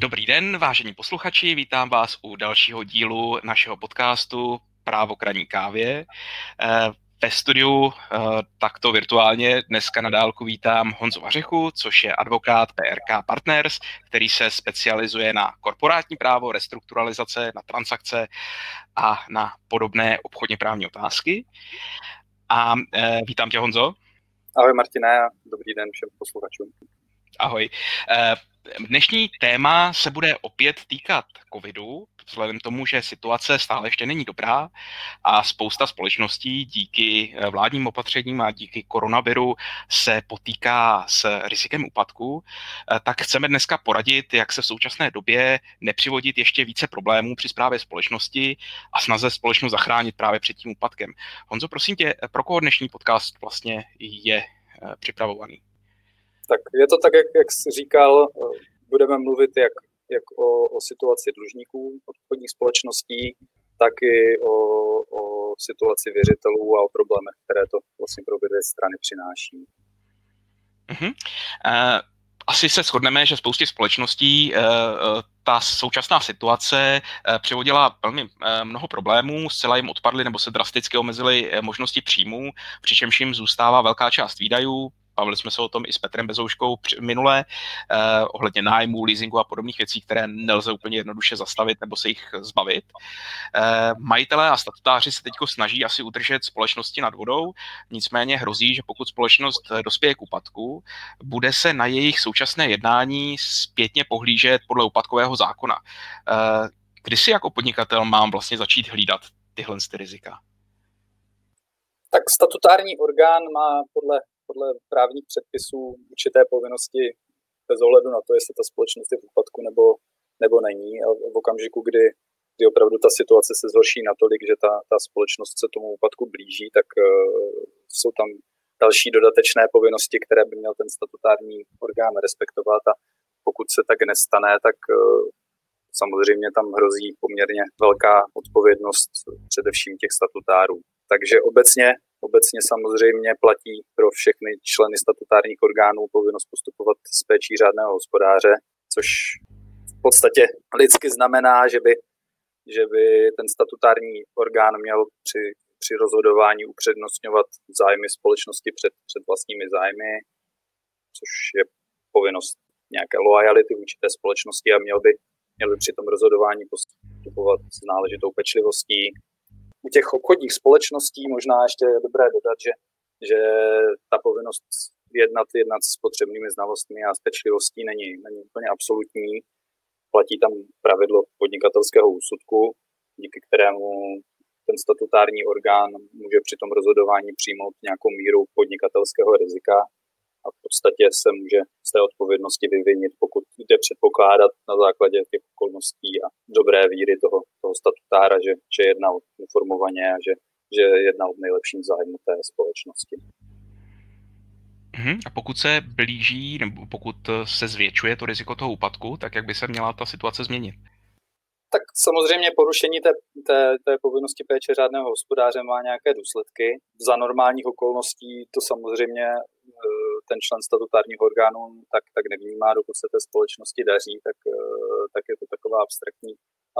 Dobrý den, vážení posluchači, vítám vás u dalšího dílu našeho podcastu Právo kraní kávě. Eh, ve studiu eh, takto virtuálně dneska na dálku vítám Honzu Vařechu, což je advokát PRK Partners, který se specializuje na korporátní právo, restrukturalizace, na transakce a na podobné obchodně právní otázky. A eh, vítám tě, Honzo. Ahoj Martine a dobrý den všem posluchačům. Ahoj. Dnešní téma se bude opět týkat covidu, vzhledem tomu, že situace stále ještě není dobrá a spousta společností díky eh, vládním opatřením a díky koronaviru se potýká s rizikem úpadku, eh, tak chceme dneska poradit, jak se v současné době nepřivodit ještě více problémů při zprávě společnosti a snaze společnost zachránit právě před tím úpadkem. Honzo, prosím tě, pro koho dnešní podcast vlastně je eh, připravovaný? Tak je to tak, jak, jak jsi říkal, budeme mluvit jak, jak o, o situaci dlužníků obchodních společností, tak i o, o situaci věřitelů a o problémech, které to vlastně pro obě strany přináší. Uh-huh. Uh, asi se shodneme, že spoustě společností uh, ta současná situace přivodila velmi mnoho problémů, zcela jim odpadly nebo se drasticky omezily možnosti příjmů, přičemž jim zůstává velká část výdajů, Bavili jsme se o tom i s Petrem Bezouškou minule, eh, ohledně nájmu, leasingu a podobných věcí, které nelze úplně jednoduše zastavit nebo se jich zbavit. Eh, majitelé a statutáři se teď snaží asi udržet společnosti nad vodou, nicméně hrozí, že pokud společnost dospěje k úpadku, bude se na jejich současné jednání zpětně pohlížet podle úpadkového zákona. Eh, kdy si jako podnikatel mám vlastně začít hlídat tyhle ty rizika? Tak statutární orgán má podle podle právních předpisů určité povinnosti bez ohledu na to, jestli ta společnost je v úpadku nebo, nebo není. A v okamžiku, kdy, kdy opravdu ta situace se zhorší natolik, že ta, ta společnost se tomu úpadku blíží, tak uh, jsou tam další dodatečné povinnosti, které by měl ten statutární orgán respektovat a pokud se tak nestane, tak uh, samozřejmě tam hrozí poměrně velká odpovědnost především těch statutárů. Takže obecně Obecně samozřejmě platí pro všechny členy statutárních orgánů povinnost postupovat s péčí řádného hospodáře, což v podstatě lidsky znamená, že by, že by ten statutární orgán měl při, při rozhodování upřednostňovat zájmy společnosti před, před vlastními zájmy, což je povinnost nějaké loajality vůči té společnosti a měl by, měl by při tom rozhodování postupovat s náležitou pečlivostí, u těch obchodních společností možná ještě je dobré dodat, že, že ta povinnost jednat, jednat s potřebnými znalostmi a pečlivostí není, není úplně absolutní. Platí tam pravidlo podnikatelského úsudku, díky kterému ten statutární orgán může při tom rozhodování přijmout nějakou míru podnikatelského rizika a v podstatě se může z té odpovědnosti vyvinit, pokud jde předpokládat na základě těch okolností a dobré víry toho, toho statutára, že, že jednal informovaně a že, že jednal v nejlepším zájmu té společnosti. Mhm. A pokud se blíží, nebo pokud se zvětšuje to riziko toho úpadku, tak jak by se měla ta situace změnit? Tak samozřejmě porušení té, té, té povinnosti péče řádného hospodáře má nějaké důsledky. Za normálních okolností to samozřejmě eh, ten člen statutárního orgánu tak, tak nevnímá, dokud se té společnosti daří, tak, eh, tak je to taková abstraktní,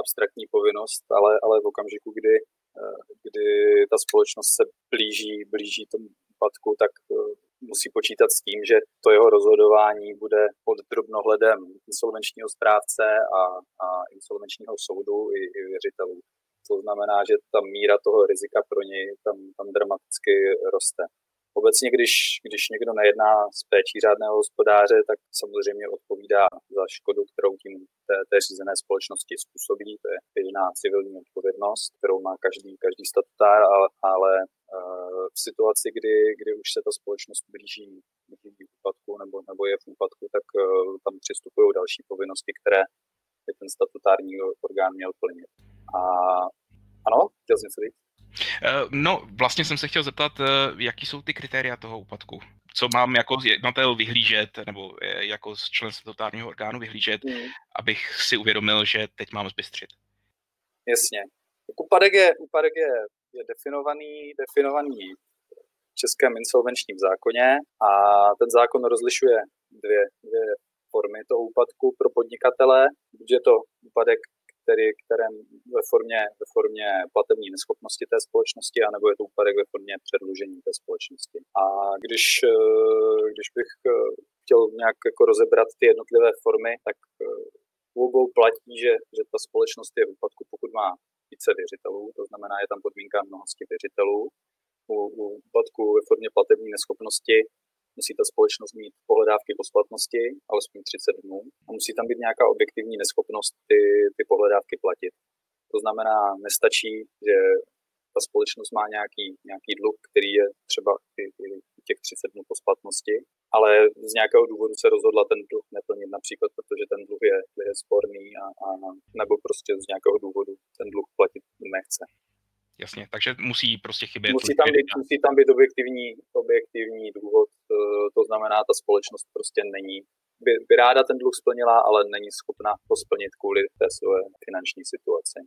abstraktní povinnost, ale, ale v okamžiku, kdy, eh, kdy ta společnost se blíží, blíží tomu úpadku, tak musí počítat s tím, že to jeho rozhodování bude pod drobnohledem insolvenčního správce a, a insolvenčního soudu i, i věřitelů. To znamená, že ta míra toho rizika pro něj tam, tam dramaticky roste. Obecně, když, když někdo nejedná s péčí řádného hospodáře, tak samozřejmě odpovídá za škodu, kterou tím té, té řízené společnosti způsobí. To je jediná civilní odpovědnost, kterou má každý, každý statutár, ale, ale eh, v situaci, kdy, kdy už se ta společnost blíží, blíží úpadku nebo, nebo je v úpadku, tak eh, tam přistupují další povinnosti, které by ten statutární orgán měl plnit. A ano, chtěl jsem se říct? Eh, no, vlastně jsem se chtěl zeptat, eh, jaký jsou ty kritéria toho úpadku? Co mám jako jednatel vyhlížet, nebo eh, jako člen statutárního orgánu vyhlížet, hmm. abych si uvědomil, že teď mám zbystřit? Jasně. Úpadek je, úpadek je, je definovaný, definovaný v českém insolvenčním zákoně a ten zákon rozlišuje dvě, dvě formy toho úpadku pro podnikatele, buď je to úpadek, který, kterém ve formě, ve formě platební neschopnosti té společnosti, anebo je to úpadek ve formě předlužení té společnosti. A když, eh, když bych eh, chtěl nějak jako rozebrat ty jednotlivé formy, tak u obou platí, že, že ta společnost je v úpadku, pokud má více věřitelů, to znamená, je tam podmínka mnohosti věřitelů. U úpadku ve formě platební neschopnosti musí ta společnost mít pohledávky po splatnosti, alespoň 30 dnů, a musí tam být nějaká objektivní neschopnost ty, ty pohledávky platit. To znamená, nestačí, že ta společnost má nějaký, nějaký dluh, který je třeba i, i těch 30 dnů po splatnosti, ale z nějakého důvodu se rozhodla ten dluh neplnit, například protože ten dluh je, je sporný a, a, nebo prostě z nějakého důvodu ten dluh platit nechce. Jasně, takže musí prostě chybět. Musí tam být, musí tam být objektivní, objektivní důvod, to znamená, ta společnost prostě není, by, by ráda ten dluh splnila, ale není schopna to splnit kvůli té své finanční situaci.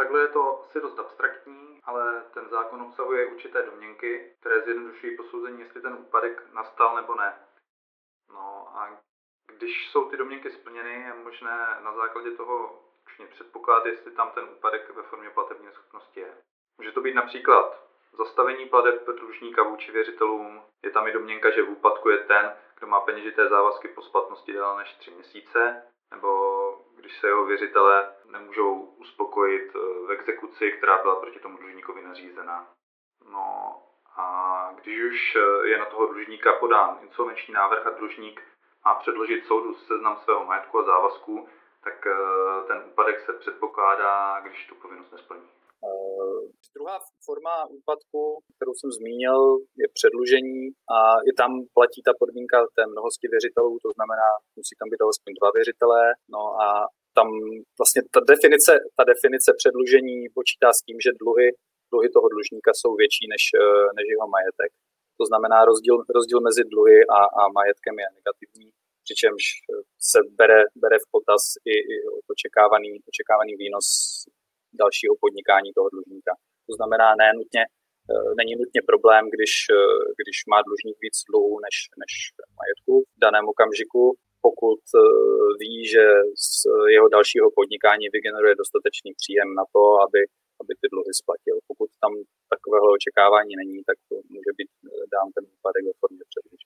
Takhle je to asi dost abstraktní, ale ten zákon obsahuje určité domněnky, které zjednodušují posouzení, jestli ten úpadek nastal nebo ne. No a když jsou ty domněnky splněny, je možné na základě toho už předpokládat, jestli tam ten úpadek ve formě platební schopnosti je. Může to být například zastavení plateb dlužníka vůči věřitelům, je tam i domněnka, že v úpadku je ten, kdo má peněžité závazky po splatnosti déle než 3 měsíce, nebo když se jeho věřitelé nemůžou uspokojit eh, v exekuci, která byla proti tomu dlužníkovi nařízena. No a když už eh, je na toho dlužníka podán insolvenční návrh a dlužník má předložit soudu seznam svého majetku a závazků, tak eh, ten úpadek se předpokládá, když tu povinnost nesplní. Uh, druhá forma úpadku, kterou jsem zmínil, je předlužení a i tam platí ta podmínka té mnohosti věřitelů, to znamená, musí tam být alespoň dva věřitelé, no a tam vlastně ta definice, ta definice předlužení počítá s tím, že dluhy, dluhy toho dlužníka jsou větší než, eh, než jeho majetek. To znamená, rozdíl, rozdíl mezi dluhy a, a majetkem je negativní, přičemž se bere, bere v potaz i, i očekávaný, očekávaný výnos dalšího podnikání toho dlužníka. To znamená, ne nutně, eh, není nutně problém, když, eh, když má dlužník víc dluhů než, než majetku v daném okamžiku, pokud eh, ví, že z jeho dalšího podnikání vygeneruje dostatečný příjem na to, aby, aby ty dluhy splatil. Pokud tam takového očekávání není, tak to může být dán ten výpadek ve formě předlužení.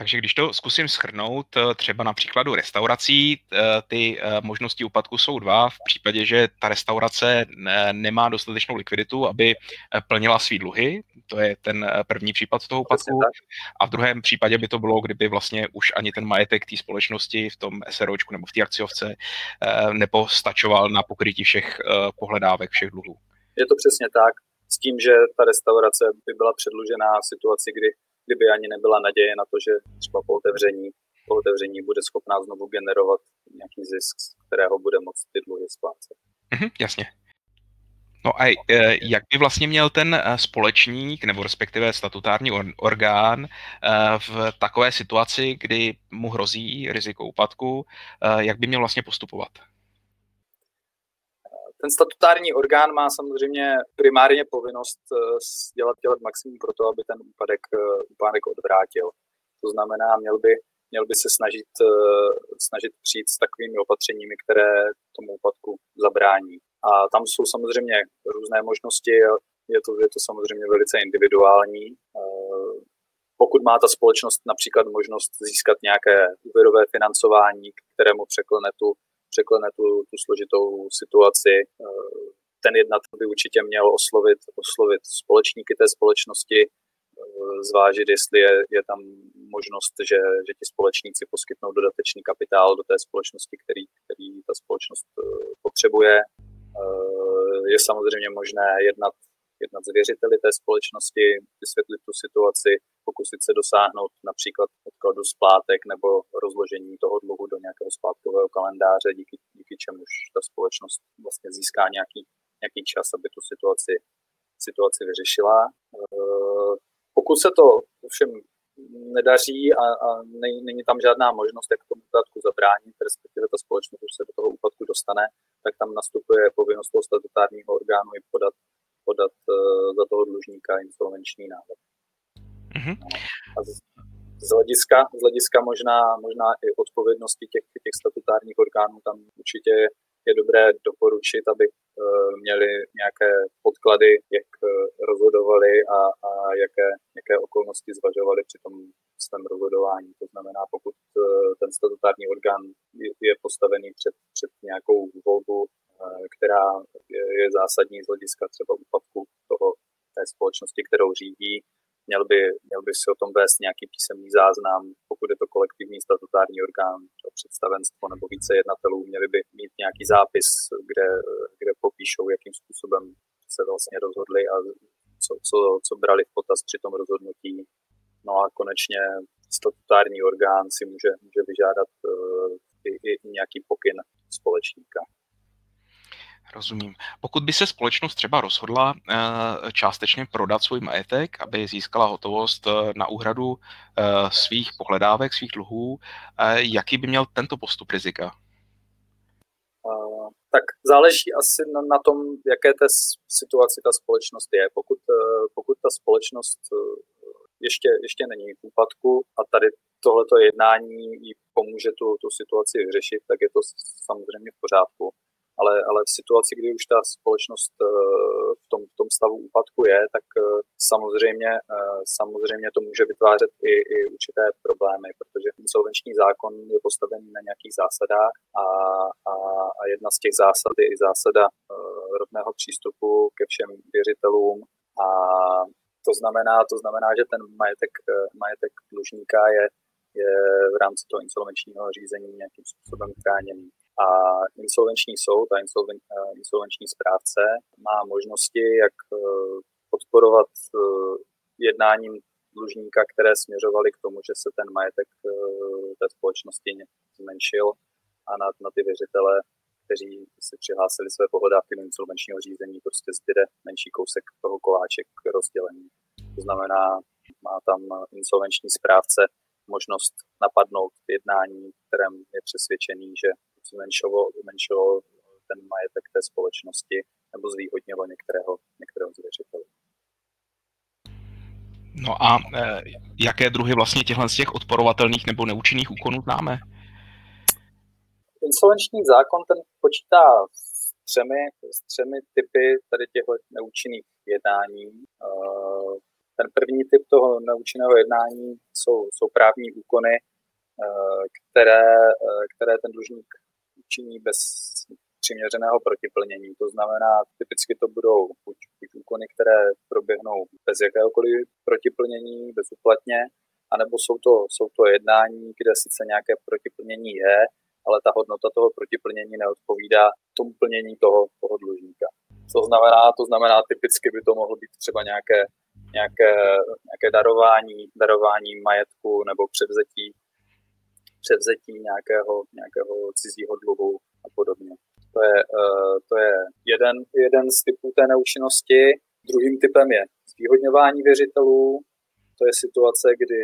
Takže když to zkusím schrnout, eh, třeba na příkladu restaurací, eh, ty eh, možnosti úpadku jsou dva. V případě, že ta restaurace nemá dostatečnou likviditu, aby plnila svý dluhy, to je ten první případ toho úpadku. A v druhém případě by to bylo, kdyby vlastně už ani ten majetek té společnosti v tom SROčku nebo v té akciovce nepostačoval na pokrytí všech pohledávek, všech dluhů. Je to přesně tak, s tím, že ta restaurace by byla předlužená v situaci, kdy kdyby ani nebyla naděje na to, že třeba po otevření, po otevření bude schopná znovu generovat nějaký zisk, z kterého bude moct ty dluhy splácet. Mhm, jasně. No a e, jak by vlastně měl ten e, společník, nebo respektive statutární orgán e, v takové situaci, kdy mu hrozí riziko úpadku, jak by měl vlastně postupovat? Ten statutární orgán má samozřejmě primárně povinnost eh, dělat, dělat maximum pro to, aby ten úpadek, eh, úpadek odvrátil. To znamená, měl by, měl by se snažit, eh, snažit přijít s takovými opatřeními, které tomu úpadku zabrání. A tam jsou samozřejmě různé možnosti, je to, je to samozřejmě velice individuální. Pokud má ta společnost například možnost získat nějaké úvěrové financování, kterému překlene tu překlene tu, tu složitou situaci. Eh, ten jednat by určitě měl oslovit, oslovit společníky té společnosti, eh, zvážit, jestli je, je tam možnost, že, že ti společníci poskytnou dodatečný kapitál do té společnosti, který, který ta společnost eh, potřebuje. Je samozřejmě možné jednat jednat s věřiteli té společnosti, vysvětlit tu situaci, pokusit se dosáhnout například odkladu splátek nebo rozložení toho dluhu do nějakého splátkového kalendáře, díky, díky čemuž ta společnost vlastně získá nějaký, nějaký čas, aby tu situaci, situaci vyřešila. E, pokud se to všem nedaří a, a není, tam žádná možnost, jak tomu úpadku zabránit, respektive ta společnost už se do toho úpadku dostane, tak tam nastupuje povinnost toho statutárního orgánu i podat podat uh, za toho dlužníka insolvenční návrh. Mm-hmm. A z hlediska, z hlediska možná, možná i odpovědnosti těch, těch statutárních orgánů tam určitě je dobré doporučit, aby eh, měli nějaké podklady, jak eh, rozhodovali a, a jaké, jaké okolnosti zvažovali při tom svém rozhodování. To znamená, pokud eh, ten statutární orgán je postavený před, před nějakou volbu, která je, zásadní z hlediska třeba úpadku toho, té společnosti, kterou řídí, měl by, měl by si o tom vést nějaký písemný záznam, pokud je to kolektivní statutární orgán, představenstvo nebo více jednatelů, měli by mít nějaký zápis, kde, kde popíšou, jakým způsobem se vlastně rozhodli a co, co, co brali v potaz při tom rozhodnutí. No a konečně statutární orgán si může, může vyžádat uh, i, i nějaký pokyn společníka. Rozumím. Pokud by se společnost třeba rozhodla eh, částečně prodat svůj majetek, aby získala hotovost eh, na úhradu eh, svých pohledávek, svých dluhů, jaký by měl tento postup rizika? tak záleží asi na, tom, jaké té situaci ta společnost je. Pokud, pokud ta společnost ještě, ještě není v úpadku a tady tohleto jednání jí pomůže tu, tu situaci vyřešit, tak je to samozřejmě v pořádku ale, ale v situaci, kdy už ta společnost eh, v tom, v tom stavu úpadku je, tak eh, samozřejmě, eh, samozřejmě to může vytvářet i, i určité problémy, protože insolvenční zákon je postavený na nějakých zásadách a, a, a jedna z těch zásad je i zásada rovného přístupu ke všem věřitelům a to znamená, to znamená, že ten majetek, majetek dlužníka je, je v rámci toho insolvenčního řízení nějakým způsobem chráněný. A insolvenční soud a insolven, eh, insolvenční správce má možnosti, jak eh, podporovat eh, jednáním dlužníka, které směřovaly k tomu, že se ten majetek té společnosti zmenšil a na, na ty věřitele, kteří si přihlásili své pohledávky do insolvenčního řízení, prostě zbyde menší kousek toho koláče k rozdělení. To znamená, má tam insolvenční správce možnost napadnout jednání, kterém je přesvědčený, že zmenšilo, zmenšilo ten majetek té společnosti nebo zvýhodnilo některého, některého z věřitelů. No a e, jaké druhy vlastně těchto z těch odporovatelných nebo neúčinných úkonů známe? Insolvenční zákon ten počítá s třemi, s třemi typy tady těchto neúčinných jednání. E, ten první typ toho neúčinného jednání jsou, jsou právní úkony, e, které, e, které ten dlužník činí bez přiměřeného protiplnění. To znamená, typicky to budou buď, buď úkony, které proběhnou bez jakéhokoliv protiplnění, bezúplatně, anebo jsou to, jsou to jednání, kde sice nějaké protiplnění je, ale ta hodnota toho protiplnění neodpovídá tomu plnění toho, toho dlužníka. To znamená, to znamená, typicky by to mohlo být třeba nějaké, nějaké, nějaké darování, darování majetku nebo převzetí převzetí nějakého, nějakého cizího dluhu a podobně. To je, eh, to je jeden, jeden z typů té neúčinnosti. Druhým typem je zvýhodňování věřitelů. To je situace, kdy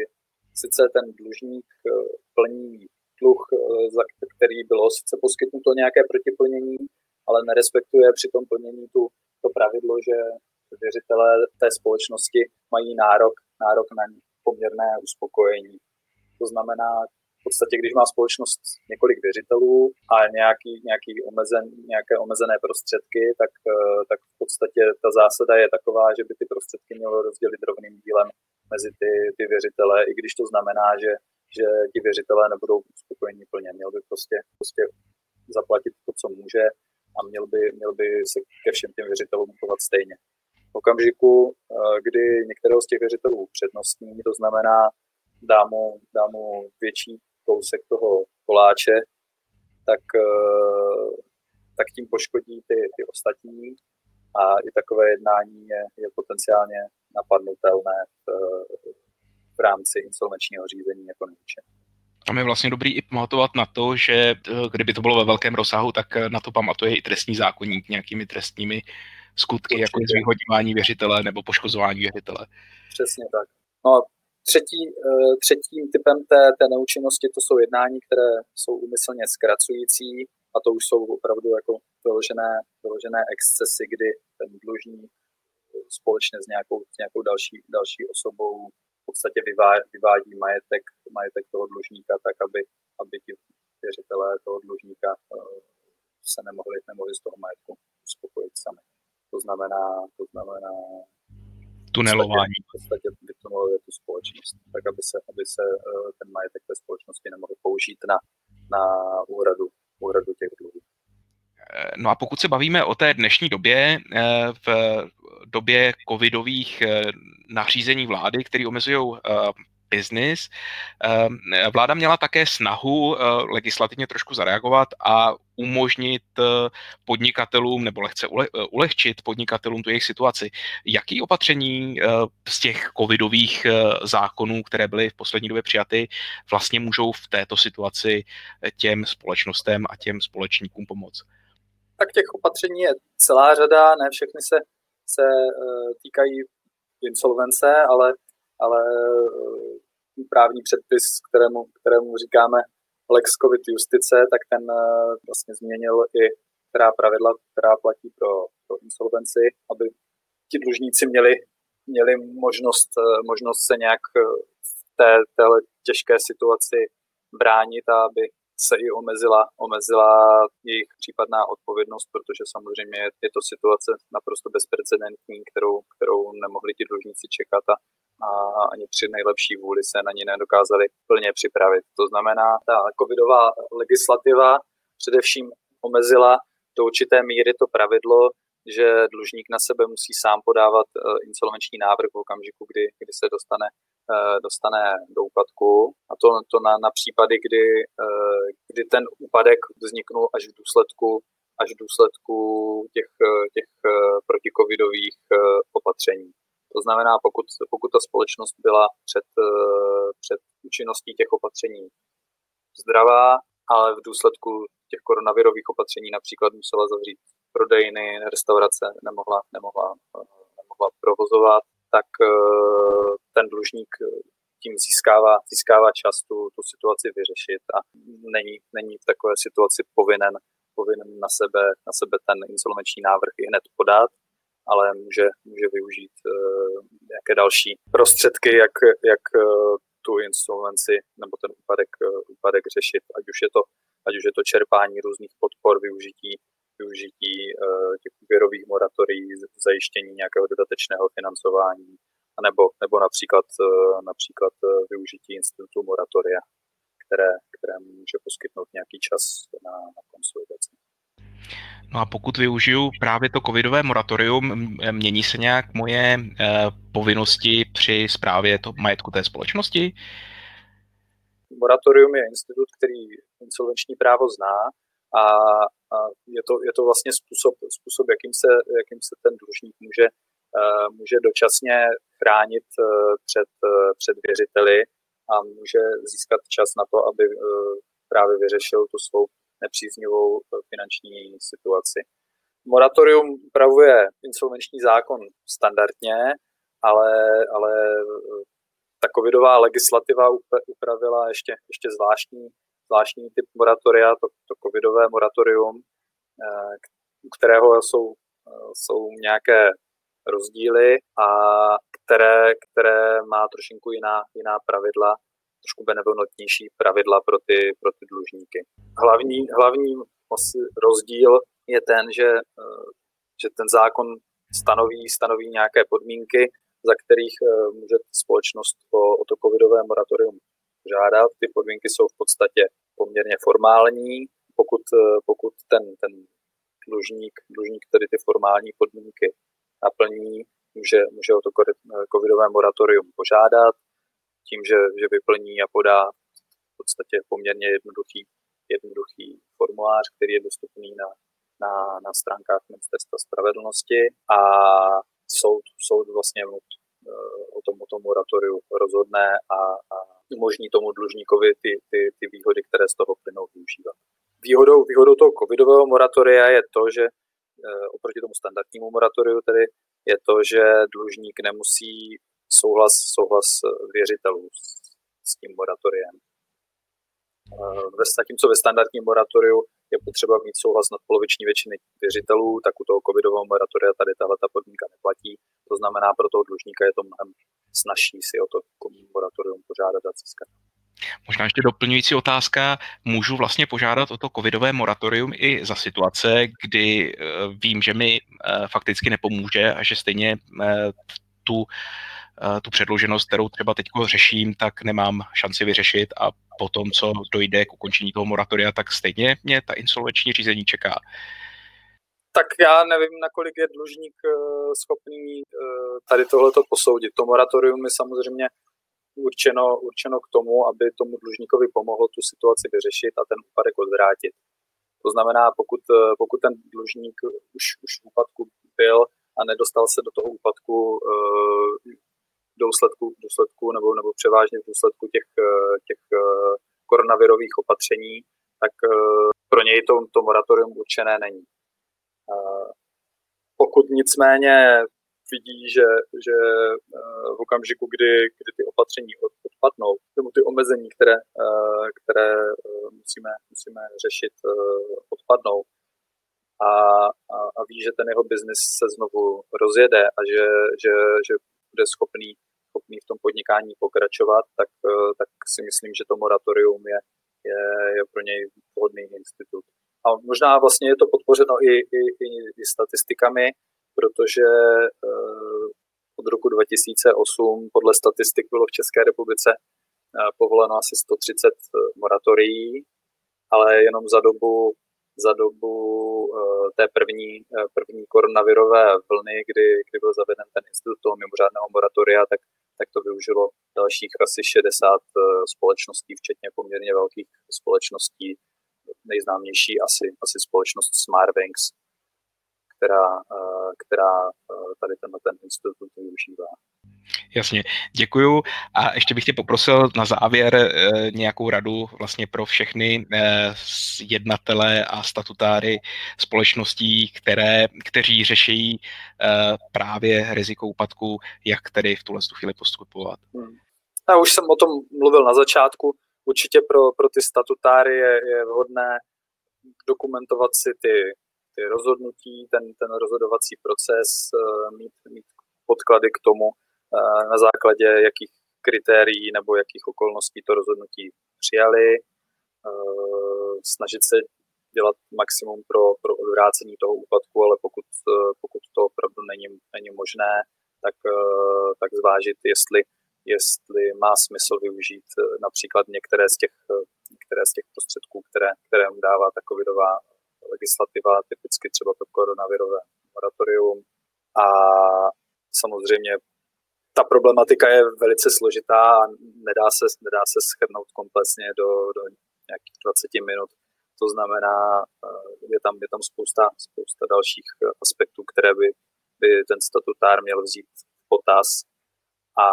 sice ten dlužník eh, plní dluh, eh, za který bylo sice poskytnuto nějaké protiplnění, ale nerespektuje při tom plnění tu, to pravidlo, že věřitelé té společnosti mají nárok, nárok na poměrné uspokojení. To znamená, podstatě, když má společnost několik věřitelů a nějaký, nějaký omezen, nějaké omezené prostředky, tak, eh, tak v podstatě ta zásada je taková, že by ty prostředky mělo rozdělit rovným dílem mezi ty, ty věřitele, i když to znamená, že, že ti věřitelé nebudou spokojení plně. Měl by prostě, prostě zaplatit to, co může a měl by, měl by se ke všem těm věřitelům chovat stejně. V okamžiku, eh, kdy některého z těch věřitelů přednostní, to znamená, dá mu, dá mu větší kousek toho koláče, tak, eh, tak tím poškodí ty, ty ostatní a i takové jednání je, je potenciálně napadnutelné v, v rámci insolvenčního řízení jako neúčinné. Tam je vlastně dobrý i pamatovat na to, že eh, kdyby to bylo ve velkém rozsahu, tak eh, na to pamatuje i trestní zákonník nějakými trestními skutky, Určitě. jako je zvýhodňování věřitele nebo poškozování věřitele. Přesně tak. No a Třetí, eh, třetím typem té, té neúčinnosti to jsou jednání, které jsou úmyslně zkracující a to už jsou opravdu jako vyložené, vyložené excesy, kdy ten dlužník společně s nějakou, s nějakou další, další osobou v podstatě vyvádí majetek, majetek toho dlužníka tak, aby, aby ti věřitelé toho dlužníka se nemohli, nemohli z toho majetku uspokojit sami. To znamená, to znamená tunelování. V podstatě vytuneluje tu společnost, tak aby se, aby se ten majetek té společnosti nemohl použít na, na úhradu, úhradu těch dluhů. No a pokud se bavíme o té dnešní době, eh, v době covidových eh, nařízení vlády, které omezují eh, biznis. Vláda měla také snahu legislativně trošku zareagovat a umožnit podnikatelům nebo lehce ulehčit podnikatelům tu jejich situaci. Jaký opatření z těch covidových zákonů, které byly v poslední době přijaty, vlastně můžou v této situaci těm společnostem a těm společníkům pomoct? tak těch opatření je celá řada, ne všechny se, se týkají insolvence, ale, ale uh, právní předpis, kterému, kterému říkáme Lex COVID Justice, tak ten uh, vlastně změnil i která pravidla, která platí pro, pro insolvenci, aby ti dlužníci měli, měli možnost, možnost se nějak v té, téhle těžké situaci bránit a aby se i omezila, omezila jejich případná odpovědnost, protože samozřejmě je to situace naprosto bezprecedentní, kterou, kterou nemohli ti dlužníci čekat a, a ani při nejlepší vůli se na ní nedokázali plně připravit. To znamená, ta covidová legislativa především omezila do určité míry to pravidlo, že dlužník na sebe musí sám podávat eh, insolvenční návrh v okamžiku, kdy, kdy se dostane, eh, dostane do úpadku. A to, to na, na případy, kdy, eh, kdy ten úpadek vzniknul až v důsledku až v důsledku těch, těch protikovidových opatření. To znamená, pokud, pokud ta společnost byla před, před účinností těch opatření zdravá, ale v důsledku těch koronavirových opatření například musela zavřít prodejny, restaurace nemohla, nemohla, nemohla provozovat, tak eh, ten dlužník eh, tím získává, získává čas tu, tu situaci vyřešit a není, není v takové situaci povinen, povinen na, sebe, na sebe ten insolvenční návrh i hned podat, ale může, může využít uh, nějaké další prostředky, jak, jak uh, tu insolvenci nebo ten úpadek, uh, úpadek řešit, ať už je to ať už je to čerpání různých podpor, využití, využití uh, těch úvěrových moratorií, zajištění nějakého dodatečného financování, nebo, nebo například, například využití institutu moratoria, které, které může poskytnout nějaký čas na, na konsolidaci. No a pokud využiju právě to covidové moratorium, mění se nějak moje eh, povinnosti při správě to majetku té společnosti? Moratorium je institut, který insolvenční právo zná a, je, to, je to vlastně způsob, způsob jakým, se, jakým se ten dlužník může, uh, může dočasně chránit uh, před, před věřiteli a může získat čas na to, aby právě vyřešil tu svou nepříznivou finanční situaci. Moratorium upravuje insolvenční zákon standardně, ale, ale ta covidová legislativa upravila ještě, ještě zvláštní, zvláštní typ moratoria, to, to covidové moratorium, eh, u kterého jsou, eh, jsou nějaké rozdíly a které, které má trošinku jiná, jiná pravidla, trošku benevolentnější pravidla pro ty, pro ty dlužníky. Hlavní, hlavní rozdíl je ten, že, eh, že ten zákon stanoví, stanoví nějaké podmínky, za kterých eh, může společnost o, o to covidové moratorium žádat. Ty podmínky jsou v podstatě poměrně formální. Pokud, eh, pokud ten, ten dlužník, dlužník tedy ty formální podmínky naplní, může, může o to covidové moratorium požádat tím, že, že vyplní a podá v podstatě poměrně jednoduchý, jednoduchý formulář, který je dostupný na, na, na stránkách Ministerstva spravedlnosti a soud, soud vlastně eh, o tom, o tom moratoriu rozhodne a, a umožní tomu dlužníkovi ty, ty, ty výhody, které z toho plynou, využívat. Výhodou, výhodou toho covidového moratoria je to, že eh, oproti tomu standardnímu moratoriu tedy je to, že dlužník nemusí souhlas, souhlas věřitelů s, tím moratoriem. Eh, zatímco ve standardním moratoriu je potřeba mít souhlas nad poloviční většiny věřitelů, tak u toho covidového moratoria tady tahle ta podmínka neplatí. To znamená, pro toho dlužníka je to mnohem snažší si o to moratorium požádat a získat. Možná ještě doplňující otázka. Můžu vlastně požádat o to covidové moratorium i za situace, kdy vím, že mi fakticky nepomůže a že stejně tu, tu předloženost, kterou třeba teď řeším, tak nemám šanci vyřešit a potom, co dojde k ukončení toho moratoria, tak stejně mě ta insolvenční řízení čeká. Tak já nevím, nakolik je dlužník eh, schopný eh, tady tohleto posoudit. To moratorium je samozřejmě určeno, určeno k tomu, aby tomu dlužníkovi pomohlo tu situaci vyřešit a ten úpadek odvrátit. To znamená, pokud, eh, pokud ten dlužník už, už v úpadku byl a nedostal se do toho úpadku důsledku, důsledku nebo, nebo převážně v důsledku těch, těch koronavirových opatření, tak pro něj to, to moratorium určené není. Pokud nicméně vidí, že, že v okamžiku, kdy, kdy ty opatření odpadnou, nebo ty omezení, které, které musíme, musíme řešit, odpadnou, a, a, a ví, že ten jeho biznis se znovu rozjede a že, že, že bude schopný, schopný v tom podnikání pokračovat, tak, tak si myslím, že to moratorium je, je, je pro něj vhodný institut. A možná vlastně je to podpořeno i, i, i, i statistikami, protože eh, od roku 2008 podle statistik bylo v České republice eh, povoleno asi 130 eh, moratorií, ale jenom za dobu, za dobu té první, první koronavirové vlny, kdy, kdy byl zaveden ten institut toho mimořádného moratoria, tak, využilo dalších asi 60 společností, včetně poměrně velkých společností. Nejznámější asi, asi společnost Smartbanks, která, eh, která eh, tady tenhle ten institut využívá. Jasně, děkuju. A ještě bych tě poprosil na závěr eh, nějakou radu vlastně pro všechny jednatele a statutáry společností, které, kteří řeší právě riziko úpadku, jak tedy v tuhle chvíli postupovat. Hmm. Já už jsem o tom mluvil na začátku určitě pro, pro ty statutáry je, je vhodné dokumentovat si ty, ty rozhodnutí, ten, ten rozhodovací proces, eh, mít, mít podklady k tomu, eh, na základě jakých kritérií nebo jakých okolností to rozhodnutí přijali, eh, snažit se dělat maximum pro, pro odvrácení toho úpadku, ale pokud, pokud to opravdu není, není možné, tak, tak zvážit, jestli jestli má smysl využít například některé z těch, některé z těch prostředků, které, které mu dává ta covidová legislativa, typicky třeba to koronavirové moratorium. A samozřejmě ta problematika je velice složitá a nedá se, nedá se schrnout komplexně do, do nějakých 20 minut. To znamená, eh, je tam, je tam spousta, spousta dalších aspektů, které by, by ten statutár měl vzít v potaz a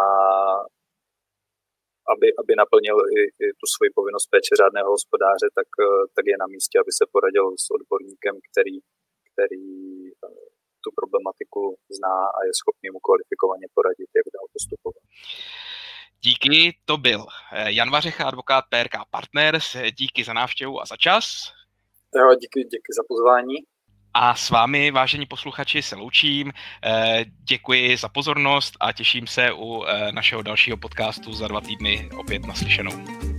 aby, aby naplnil i, i tu svoji povinnost péče řádného hospodáře, tak, eh, tak je na místě, aby se poradil s odborníkem, který, který eh, tu problematiku zná a je schopný mu kvalifikovaně poradit, jak dál postupovat. Díky, to byl eh, Jan Vařecha, advokát PRK Partners. Díky za návštěvu a za čas. Jo, díky, díky za pozvání. A s vámi, vážení posluchači, se loučím. Eh, děkuji za pozornost a těším se u eh, našeho dalšího podcastu za dva týdny opět naslyšenou.